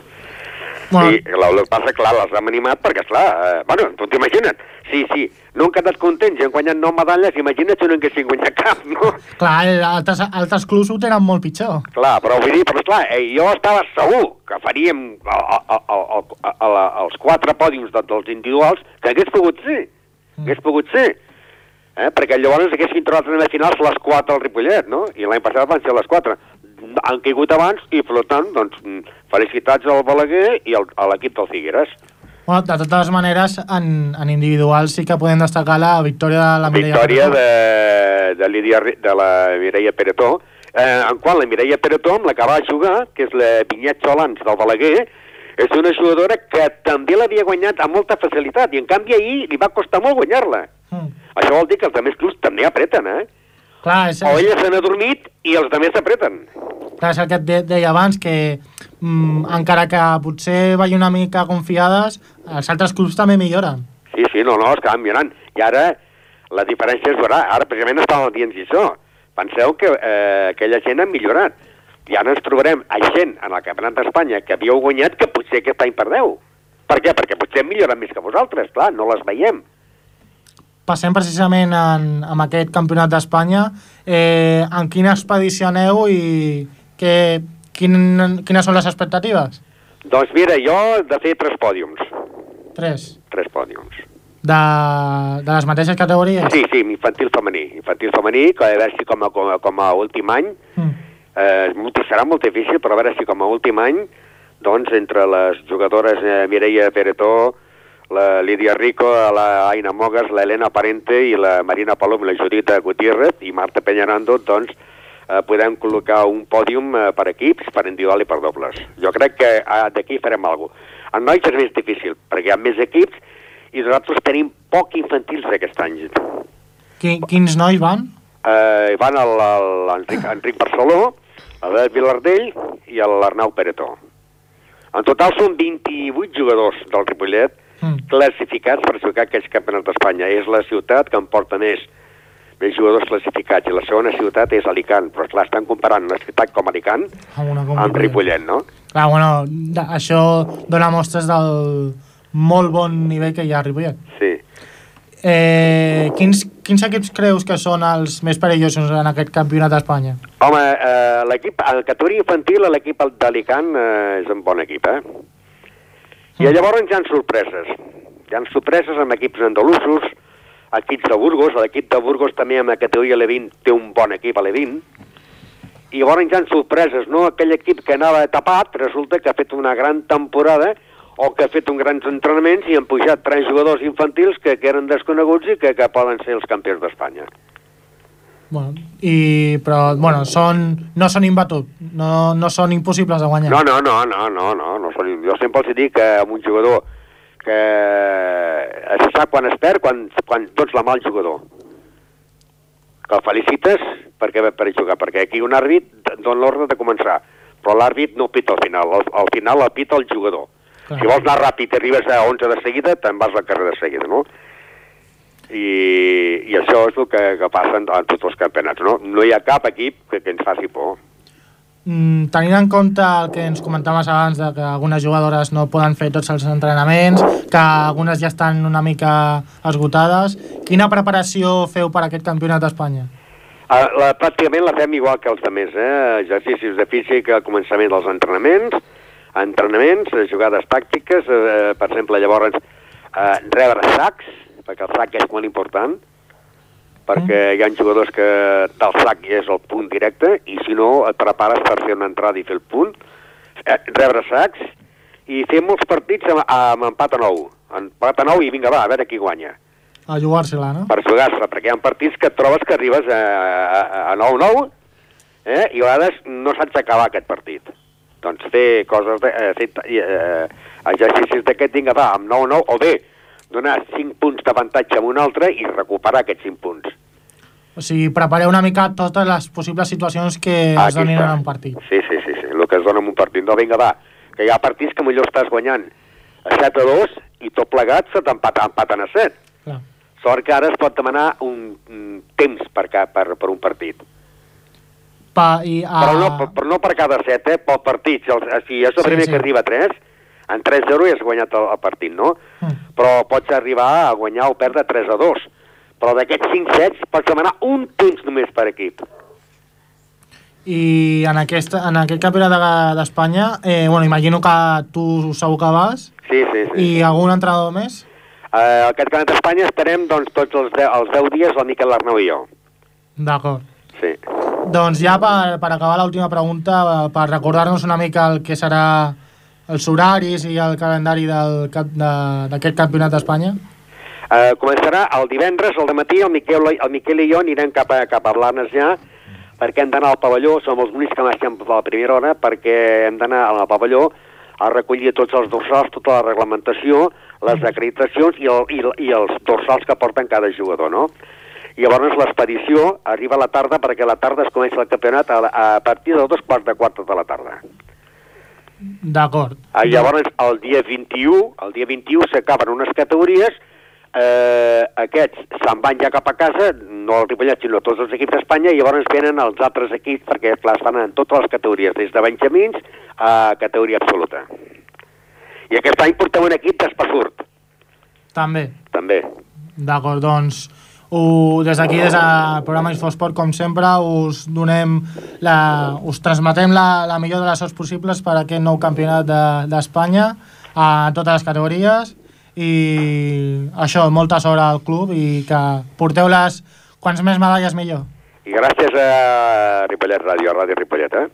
Bueno. I el, que passa, clar, les hem animat perquè, esclar, eh, bueno, tu t'imagina't, sí, sí, no han quedat contents i han guanyat nou medalles, imagina't si no en haguessin guanyat cap, no? Clar, altres, altres clubs ho tenen molt pitjor. Clar, però vull dir, però esclar, eh, jo estava segur que faríem a, a, a, a, a, a, la, els quatre pòdiums de, dels individuals que hagués pogut ser, hagués pogut ser. Eh? Perquè llavors haguessin trobat en les finals les quatre al Ripollet, no? I l'any passat van ser les quatre. Han caigut abans i, per tant, doncs, felicitats al Balaguer i al, a l'equip del Figueres. Bueno, de totes maneres, en, en individual sí que podem destacar la victòria de la Mireia Victòria de, de, Lídia, de la Mireia Peretó, eh, en qual la Mireia Peretó, amb la que va jugar, que és la Vinyet Solans del Balaguer, és una jugadora que també l'havia guanyat amb molta facilitat, i en canvi ahir li va costar molt guanyar-la. Mm. Això vol dir que els altres clubs també apreten, eh? Clar, és, O ella se n'ha dormit i els altres s'apreten. clar, és el que et de- deia abans, que mm, encara que potser vagi una mica confiades, els altres clubs també milloren. Sí, sí, no, no, està millorant. I ara la diferència es veurà. Ara precisament estàvem dient això. Penseu que eh, aquella gent ha millorat. I ara ens trobarem a gent en el Campionat d'Espanya que havíeu guanyat que potser aquest any perdeu. Per què? Perquè potser hem millorat més que vosaltres, clar, no les veiem. Passem precisament en, en aquest campionat d'Espanya. Eh, en quina expedició aneu i que, quin, quines són les expectatives? Doncs mira, jo de fer tres pòdiums. Tres. Tres pòdiums. De, de les mateixes categories? Sí, sí, infantil femení. Infantil femení, que a veure si com a, com a, com a últim any, Mm. eh, serà molt difícil, però a veure si com a últim any, doncs entre les jugadores eh, Mireia Peretó, la Lídia Rico, la Aina Mogas, la Elena Parente i la Marina Palom, la Judita Gutiérrez i Marta Peñarando, doncs eh, podem col·locar un pòdium eh, per equips, per individual i per dobles. Jo crec que eh, d'aquí farem alguna cosa. En nois és més difícil, perquè hi ha més equips i nosaltres tenim poc infantils aquest any. Qui, quins nois van? Eh, van l'Enric Enric Barceló, l'Albert Vilardell i l'Arnau Peretó. En total són 28 jugadors del Ripollet Mm. classificats per jugar aquests campionats d'Espanya. És la ciutat que en porta més, més jugadors classificats i la segona ciutat és Alicant, però clar, estan comparant una ciutat com Alicant Amb una amb Ripollet, no? Clar, bueno, això dona mostres del molt bon nivell que hi ha a Ripollet. Sí. Eh, quins, quins equips creus que són els més perillosos en aquest campionat d'Espanya? Home, eh, l'equip, en categoria infantil, l'equip d'Alicant eh, és un bon equip, eh? I llavors hi ha sorpreses. Hi ha sorpreses amb equips andalusos, equips de Burgos, l'equip de Burgos també amb la categoria Levin té un bon equip a Levin, i llavors hi ha sorpreses, no? Aquell equip que anava tapat, resulta que ha fet una gran temporada o que ha fet un grans entrenaments i han pujat tres jugadors infantils que, que eren desconeguts i que, que poden ser els campions d'Espanya. Bueno, i, però, bueno, són, no són imbatuts, no, no són impossibles de guanyar. No, no, no, no, no, no, no són, jo sempre els dic que amb un jugador que es sap quan es perd, quan, quan dones la mà al jugador. Que el felicites perquè per jugar, perquè aquí un àrbit dona l'ordre de començar, però l'àrbit no pita al final, al, al final el pita el jugador. Clar. Si vols anar ràpid i arribes a 11 de seguida, te'n vas al carrer de seguida, no? I, i això és el que, que passa en, en tots els campionats, no? No hi ha cap equip que, que ens faci por. Mm, tenint en compte el que ens comentaves abans de que algunes jugadores no poden fer tots els entrenaments, que algunes ja estan una mica esgotades, quina preparació feu per aquest campionat d'Espanya? Uh, la, pràcticament la fem igual que els altres, eh? exercicis de físic al començament dels entrenaments, entrenaments, eh, jugades tàctiques, eh, per exemple, llavors eh, rebre sacs, perquè el sac és molt important, perquè hi ha jugadors que del sac és el punt directe, i si no et prepares per fer una entrada i fer el punt, eh, rebre sacs, i fer molts partits amb, amb empat a nou. Empat a nou i vinga, va, a veure qui guanya A jugar-se-la, no? per jugar-se, perquè hi ha partits que trobes que arribes a, a, a 9-9 eh? i a vegades no saps acabar aquest partit. Doncs fer coses, de, eh, fer eh, exercicis d'aquest, vinga, va, amb 9-9, o bé, donar 5 punts d'avantatge a un altre i recuperar aquests 5 punts. O sigui, prepareu una mica totes les possibles situacions que Aquí es donin està. en un partit. Sí, sí, sí, sí, el que es dona en un partit. No, vinga, va, que hi ha partits que millor estàs guanyant a 7 a 2 i tot plegat se t'empaten empaten a 7. Clar. Sort que ara es pot demanar un, un temps per, ca, per, per un partit. Pa, i, a... Però, no, per- però no per cada set, eh? Pel partit. Si és el Sí, primer sí. que arriba a 3, en 3-0 ja has guanyat el, el partit, no? Mm. Però pots arribar a guanyar o perdre 3 a 2. Però d'aquests 5 sets pots demanar un temps només per equip. I en aquest, en aquest campionat de- d'Espanya, eh, bueno, imagino que tu segur que vas, Sí, sí, sí. i algun entrenador més? Eh, aquest campionat d'Espanya esperem doncs, tots els 10, els 10 dies el Miquel Arnau i jo. D'acord. Sí. Doncs ja per, per acabar l'última pregunta, eh, per recordar-nos una mica el que serà els horaris i el calendari del cap- d'aquest campionat d'Espanya. Eh, començarà el divendres al matí, el Miquel, el Miquel i jo anirem cap a, cap a Blanes ja, perquè hem d'anar al pavelló, som els únics que marxem a la primera hora, perquè hem d'anar al pavelló a recollir tots els dorsals, tota la reglamentació, les acreditacions i, el, i, i els dorsals que porten cada jugador, no? I llavors l'expedició arriba a la tarda perquè a la tarda es comença el campionat a, a partir de dos quarts de quatre de la tarda. D'acord. Ah, llavors, el dia 21, el dia 21 s'acaben unes categories, eh, aquests se'n van ja cap a casa, no el Ripollet, sinó tots els equips d'Espanya, i llavors venen els altres equips, perquè clar, es fan en totes les categories, des de benjamins a categoria absoluta. I aquest any portem un equip d'Espassurt, També. també. D'acord, doncs ho, des d'aquí, des del programa Infosport, com sempre, us donem la, us transmetem la, la millor de les sorts possibles per a aquest nou campionat de- d'Espanya a totes les categories i això, molta sort al club i que porteu les quants més medalles millor. I gràcies a Ripollet Ràdio, a Ràdio Ripollet, eh?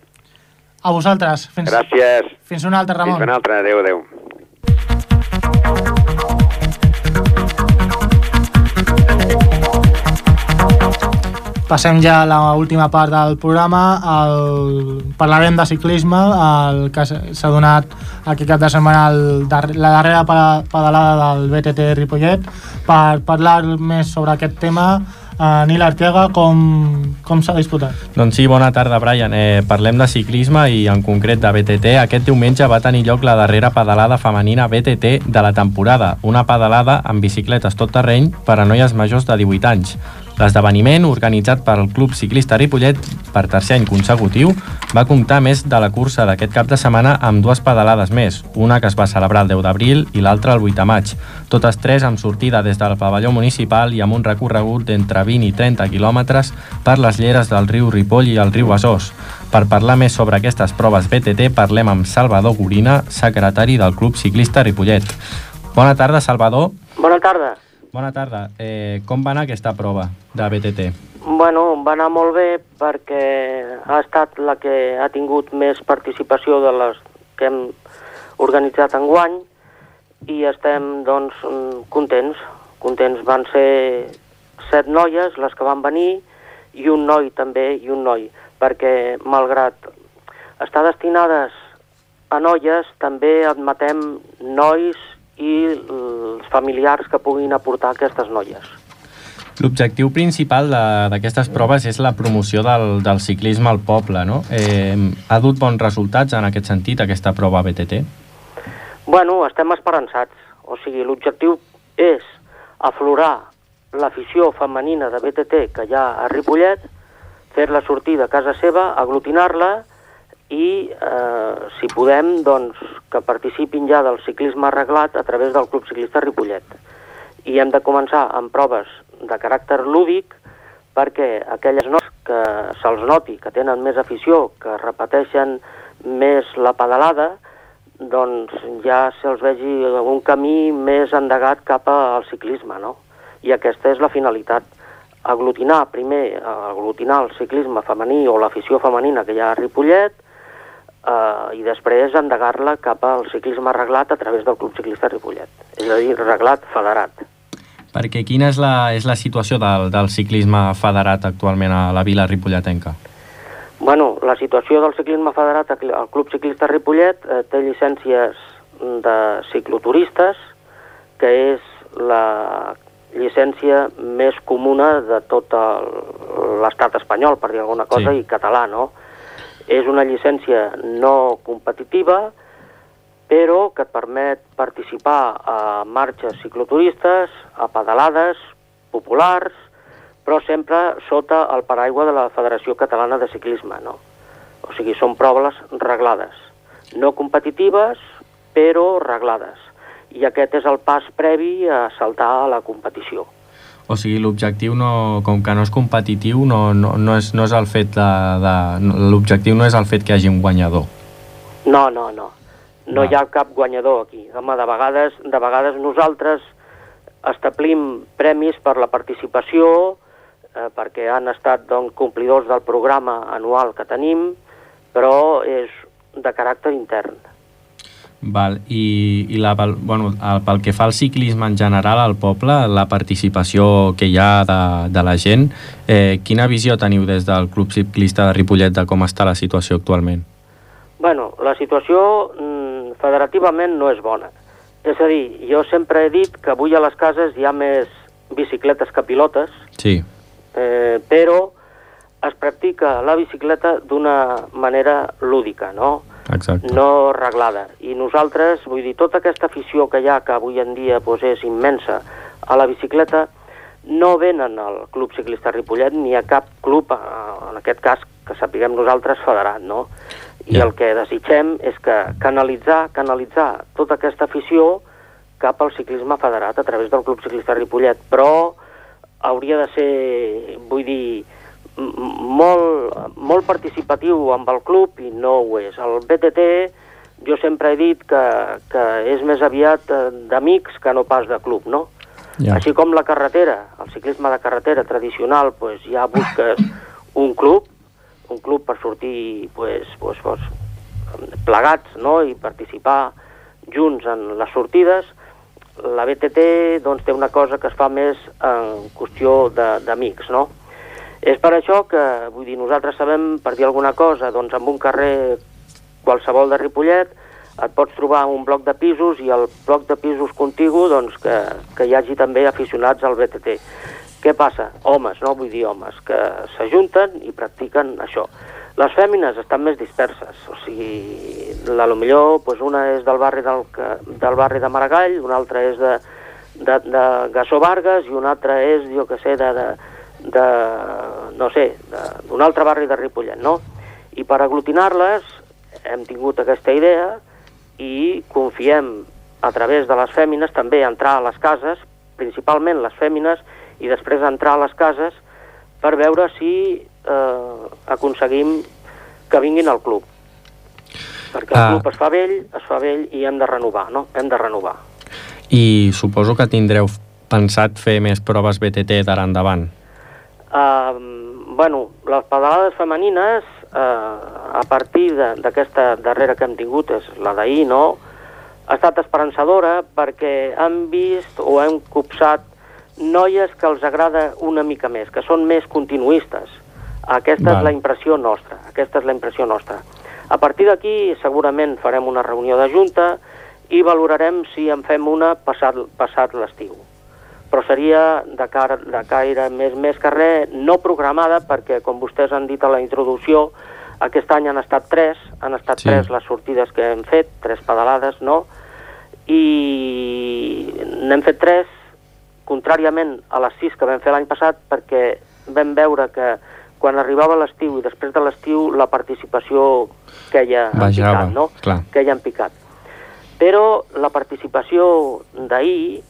A vosaltres. Fins, Gràcies. fins una altra, Ramon. Fins una altra. Adéu, adéu. Passem ja a l'última part del programa. El... Parlarem de ciclisme, el que s'ha donat aquest cap de setmana el la darrera pedalada del BTT Ripollet. Per parlar més sobre aquest tema Uh, Nil Arteaga, com, com s'ha disputat? Doncs sí, bona tarda, Brian. Eh, parlem de ciclisme i en concret de BTT. Aquest diumenge va tenir lloc la darrera pedalada femenina BTT de la temporada, una pedalada amb bicicletes tot terreny per a noies majors de 18 anys. L'esdeveniment, organitzat pel Club Ciclista Ripollet per tercer any consecutiu, va comptar més de la cursa d'aquest cap de setmana amb dues pedalades més, una que es va celebrar el 10 d'abril i l'altra el 8 de maig, totes tres amb sortida des del pavelló municipal i amb un recorregut d'entre 20 i 30 quilòmetres per les lleres del riu Ripoll i el riu Besòs. Per parlar més sobre aquestes proves BTT parlem amb Salvador Gorina, secretari del Club Ciclista Ripollet. Bona tarda, Salvador. Bona tarda. Bona tarda. Eh, com va anar aquesta prova de BTT? Bueno, va anar molt bé perquè ha estat la que ha tingut més participació de les que hem organitzat en guany i estem, doncs, contents. Contents van ser set noies les que van venir i un noi també, i un noi, perquè malgrat estar destinades a noies, també admetem nois i els familiars que puguin aportar aquestes noies. L'objectiu principal d'aquestes proves és la promoció del, del ciclisme al poble, no? Eh, ha dut bons resultats en aquest sentit, aquesta prova BTT? Bueno, estem esperançats. O sigui, l'objectiu és aflorar l'afició femenina de BTT que hi ha a Ripollet, fer-la sortir de casa seva, aglutinar-la i, eh, si podem, doncs, que participin ja del ciclisme arreglat a través del Club Ciclista Ripollet. I hem de començar amb proves de caràcter lúdic perquè aquelles noies que se'ls noti que tenen més afició, que repeteixen més la pedalada, doncs ja se'ls vegi un camí més endegat cap al ciclisme, no? I aquesta és la finalitat. Aglutinar, primer, aglutinar el ciclisme femení o l'afició femenina que hi ha a Ripollet, eh, i després endegar-la cap al ciclisme arreglat a través del Club Ciclista Ripollet, és a dir, reglat federat. Perquè quina és la, és la situació del, del ciclisme federat actualment a la vila ripolletenca? Bueno, la situació del ciclisme federat al Club Ciclista Ripollet eh, té llicències de cicloturistes, que és la llicència més comuna de tot l'estat espanyol, per dir alguna cosa, sí. i català, no? És una llicència no competitiva, però que et permet participar a marxes cicloturistes, a pedalades populars, però sempre sota el paraigua de la Federació Catalana de Ciclisme, no? O sigui, són proves reglades, no competitives, però reglades. I aquest és el pas previ a saltar a la competició. O sigui, l'objectiu, no, com que no és competitiu, no, no, no, és, no és el fet de... de l'objectiu no és el fet que hi hagi un guanyador. No, no, no. No ah. hi ha cap guanyador aquí. Home, de vegades, de vegades nosaltres establim premis per la participació, eh, perquè han estat doncs, complidors del programa anual que tenim, però és de caràcter intern. Val. I, i la, bueno, el, pel que fa al ciclisme en general al poble, la participació que hi ha de, de la gent, eh, quina visió teniu des del Club Ciclista de Ripollet de com està la situació actualment? Bueno, la situació mm, federativament no és bona. És a dir, jo sempre he dit que avui a les cases hi ha més bicicletes que pilotes, sí. eh, però es practica la bicicleta d'una manera lúdica, no? Exacte. no reglada. I nosaltres, vull dir, tota aquesta afició que hi ha, que avui en dia pues, és immensa, a la bicicleta, no venen al Club Ciclista Ripollet ni a cap club, en aquest cas, que sapiguem nosaltres, federat, no? I yeah. el que desitgem és que canalitzar, canalitzar tota aquesta afició cap al ciclisme federat a través del Club Ciclista Ripollet, però hauria de ser, vull dir, molt, molt participatiu amb el club i no ho és. El BTT jo sempre he dit que, que és més aviat eh, d'amics que no pas de club, no? Ja. Així com la carretera, el ciclisme de carretera tradicional, pues, ja busques un club, un club per sortir pues, pues, pues, plegats no? i participar junts en les sortides, la BTT doncs, té una cosa que es fa més en qüestió d'amics, no? És per això que, vull dir, nosaltres sabem, per dir alguna cosa, doncs amb un carrer qualsevol de Ripollet et pots trobar un bloc de pisos i el bloc de pisos contigu doncs, que, que hi hagi també aficionats al BTT. Què passa? Homes, no vull dir homes, que s'ajunten i practiquen això. Les fèmines estan més disperses, o sigui, la, lo millor pues una és del barri del, del barri de Maragall, una altra és de, de, de Gassó Vargas i una altra és, jo que sé, de, de, de no sé, d'un altre barri de Ripollet, no? I per aglutinar-les hem tingut aquesta idea i confiem a través de les fèmines també entrar a les cases, principalment les fèmines, i després entrar a les cases per veure si eh, aconseguim que vinguin al club. Perquè el Ah. club es fa vell, es fa vell i hem de renovar, no? Hem de renovar. I suposo que tindreu pensat fer més proves BTT d'ara endavant. Uh, bueno, les pedalades femenines, uh, a partir d'aquesta darrera que hem tingut, és la d'ahir, no?, ha estat esperançadora perquè han vist o hem copsat noies que els agrada una mica més, que són més continuistes. Aquesta Val. és la impressió nostra, aquesta és la impressió nostra. A partir d'aquí segurament farem una reunió de junta i valorarem si en fem una passat, passat l'estiu. Però seria de, cara, de caire més, més que res no programada perquè, com vostès han dit a la introducció, aquest any han estat tres, han estat Sí. tres les sortides que hem fet, tres pedalades, no? I n'hem fet tres, contràriament a les sis que vam fer l'any passat, perquè vam veure que quan arribava l'estiu i després de l'estiu la participació queia en Bajava, picat, no? clar. Queia en picat. Però la participació d'ahir,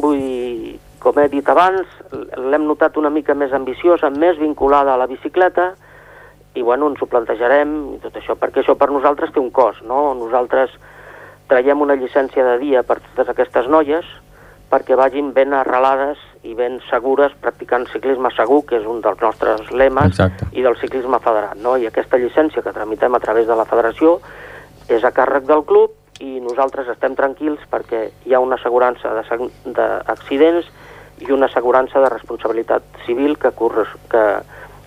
vull dir, com he dit abans, l'hem notat una mica més ambiciosa, més vinculada a la bicicleta, i bueno, ens ho plantejarem i tot això, perquè això per nosaltres té un cost, no? Nosaltres traiem una llicència de dia per totes aquestes noies perquè vagin ben arrelades i ben segures practicant ciclisme segur, que és un dels nostres lemes, Exacte. i del ciclisme federat, no? I aquesta llicència que tramitem a través de la federació és a càrrec del club i nosaltres estem tranquils perquè hi ha una assegurança de seg- d'accidents i una assegurança de responsabilitat civil que, corres, que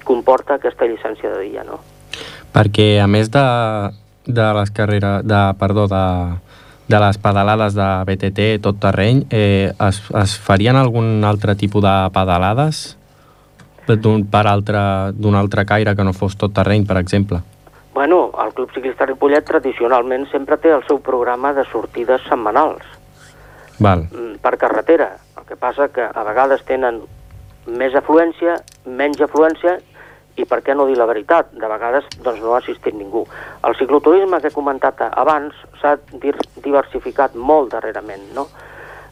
comporta aquesta llicència de dia, no? Perquè a més de, de les carreres, de, perdó, de, de les pedalades de BTT tot terreny, eh, es, es farien algun altre tipus de pedalades d'un per altre altre caire que no fos tot terreny, per exemple? Bueno, el Club Ciclista Ripollet tradicionalment sempre té el seu programa de sortides setmanals Val. mm, per carretera. El que passa que a vegades tenen més afluència, menys afluència i per què no dir la veritat, de vegades doncs, no ha assistit ningú. El cicloturisme que he comentat abans s'ha diversificat molt darrerament, no?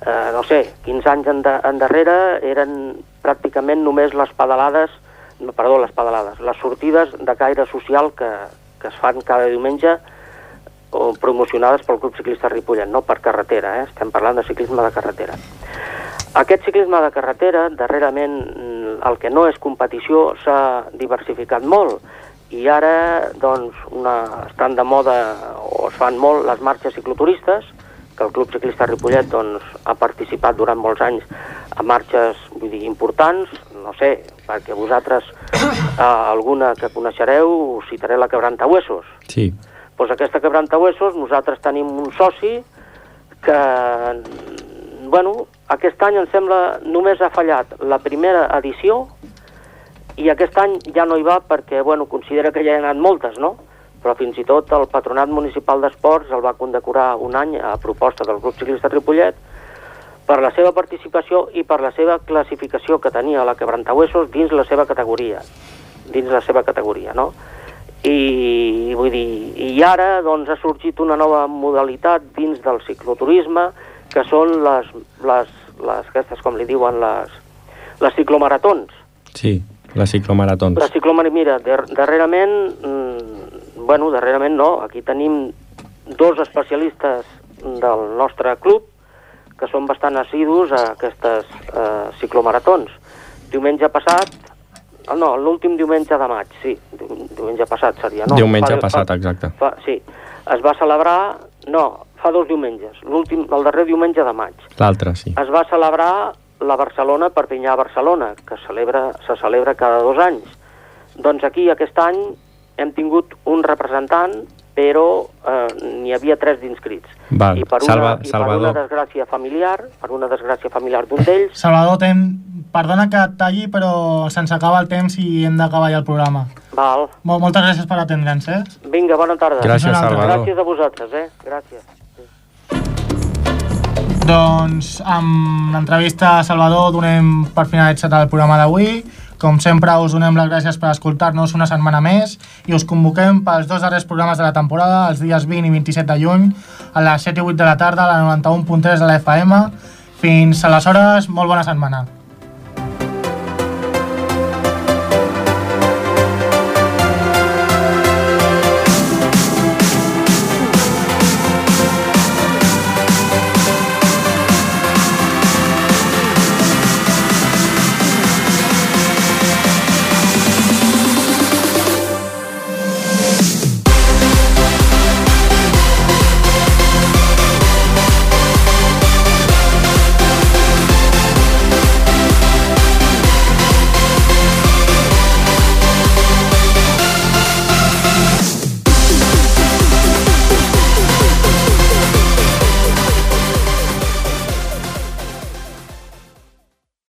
Eh, no sé, 15 anys enda- endarrere eren pràcticament només les pedalades, no, perdó, les pedalades, les sortides de caire social que, que es fan cada diumenge o promocionades pel Club Ciclista Ripollet, no per carretera, eh? estem parlant de ciclisme de carretera. Aquest ciclisme de carretera, darrerament, mm, el que no és competició, s'ha diversificat molt i ara doncs, una, estan de moda o es fan molt les marxes cicloturistes, que el Club Ciclista Ripollet doncs, ha participat durant molts anys a marxes vull dir, importants, no sé, perquè vosaltres eh, alguna que coneixereu, citaré la Quebrantahuesos. Sí. Doncs aquesta Quebrantahuesos, nosaltres tenim un soci que, bueno, aquest any em sembla només ha fallat la primera edició i aquest any ja no hi va perquè, bueno, considera que ja hi ha anat moltes, no? Però fins i tot el Patronat Municipal d'Esports el va condecorar un any a proposta del Grup Ciclista Ripollet per la seva participació i per la seva classificació que tenia la Quebrantahuesos dins la seva categoria, dins la seva categoria, no? I vull dir, i ara doncs ha sorgit una nova modalitat dins del cicloturisme que són les, les, les aquestes, com li diuen, les, les ciclomaratons. Sí, les ciclomaratons. La ciclomaratons, mira, dar darrerament, mm, bueno, darrerament no, aquí tenim dos especialistes del nostre club que són bastant assidus a aquestes eh, ciclomaratons. Diumenge passat, ah, no, l'últim diumenge de maig, sí, diu- diumenge passat seria, no? Diumenge Fa- passat, fa- exacte. Fa, sí, es va celebrar, no, fa dos diumenges, l'últim, el darrer diumenge de maig. L'altre, sí. Es va celebrar la Barcelona Perpinyà Barcelona, que celebra, se celebra cada dos anys. Doncs aquí aquest any hem tingut un representant, però eh, n'hi havia tres d'inscrits. Val. I per, una, Salva, I per una desgràcia familiar, per una desgràcia familiar d'un d'ells, Salvador, ten, perdona que et talli, però se'ns acaba el temps i hem d'acabar ja el programa. Val. Mol moltes gràcies per atendre'ns, eh? Vinga, bona tarda. Gràcies, Salvador. Gràcies a vosaltres, eh? Gràcies. Doncs amb l'entrevista a Salvador donem per finalitzat el programa d'avui. Com sempre us donem les gràcies per escoltar-nos una setmana més i us convoquem pels dos darrers programes de la temporada, els dies 20 i 27 de juny, a les 7 i 8 de la tarda, a la 91.3 de la FM. Fins aleshores, molt bona setmana.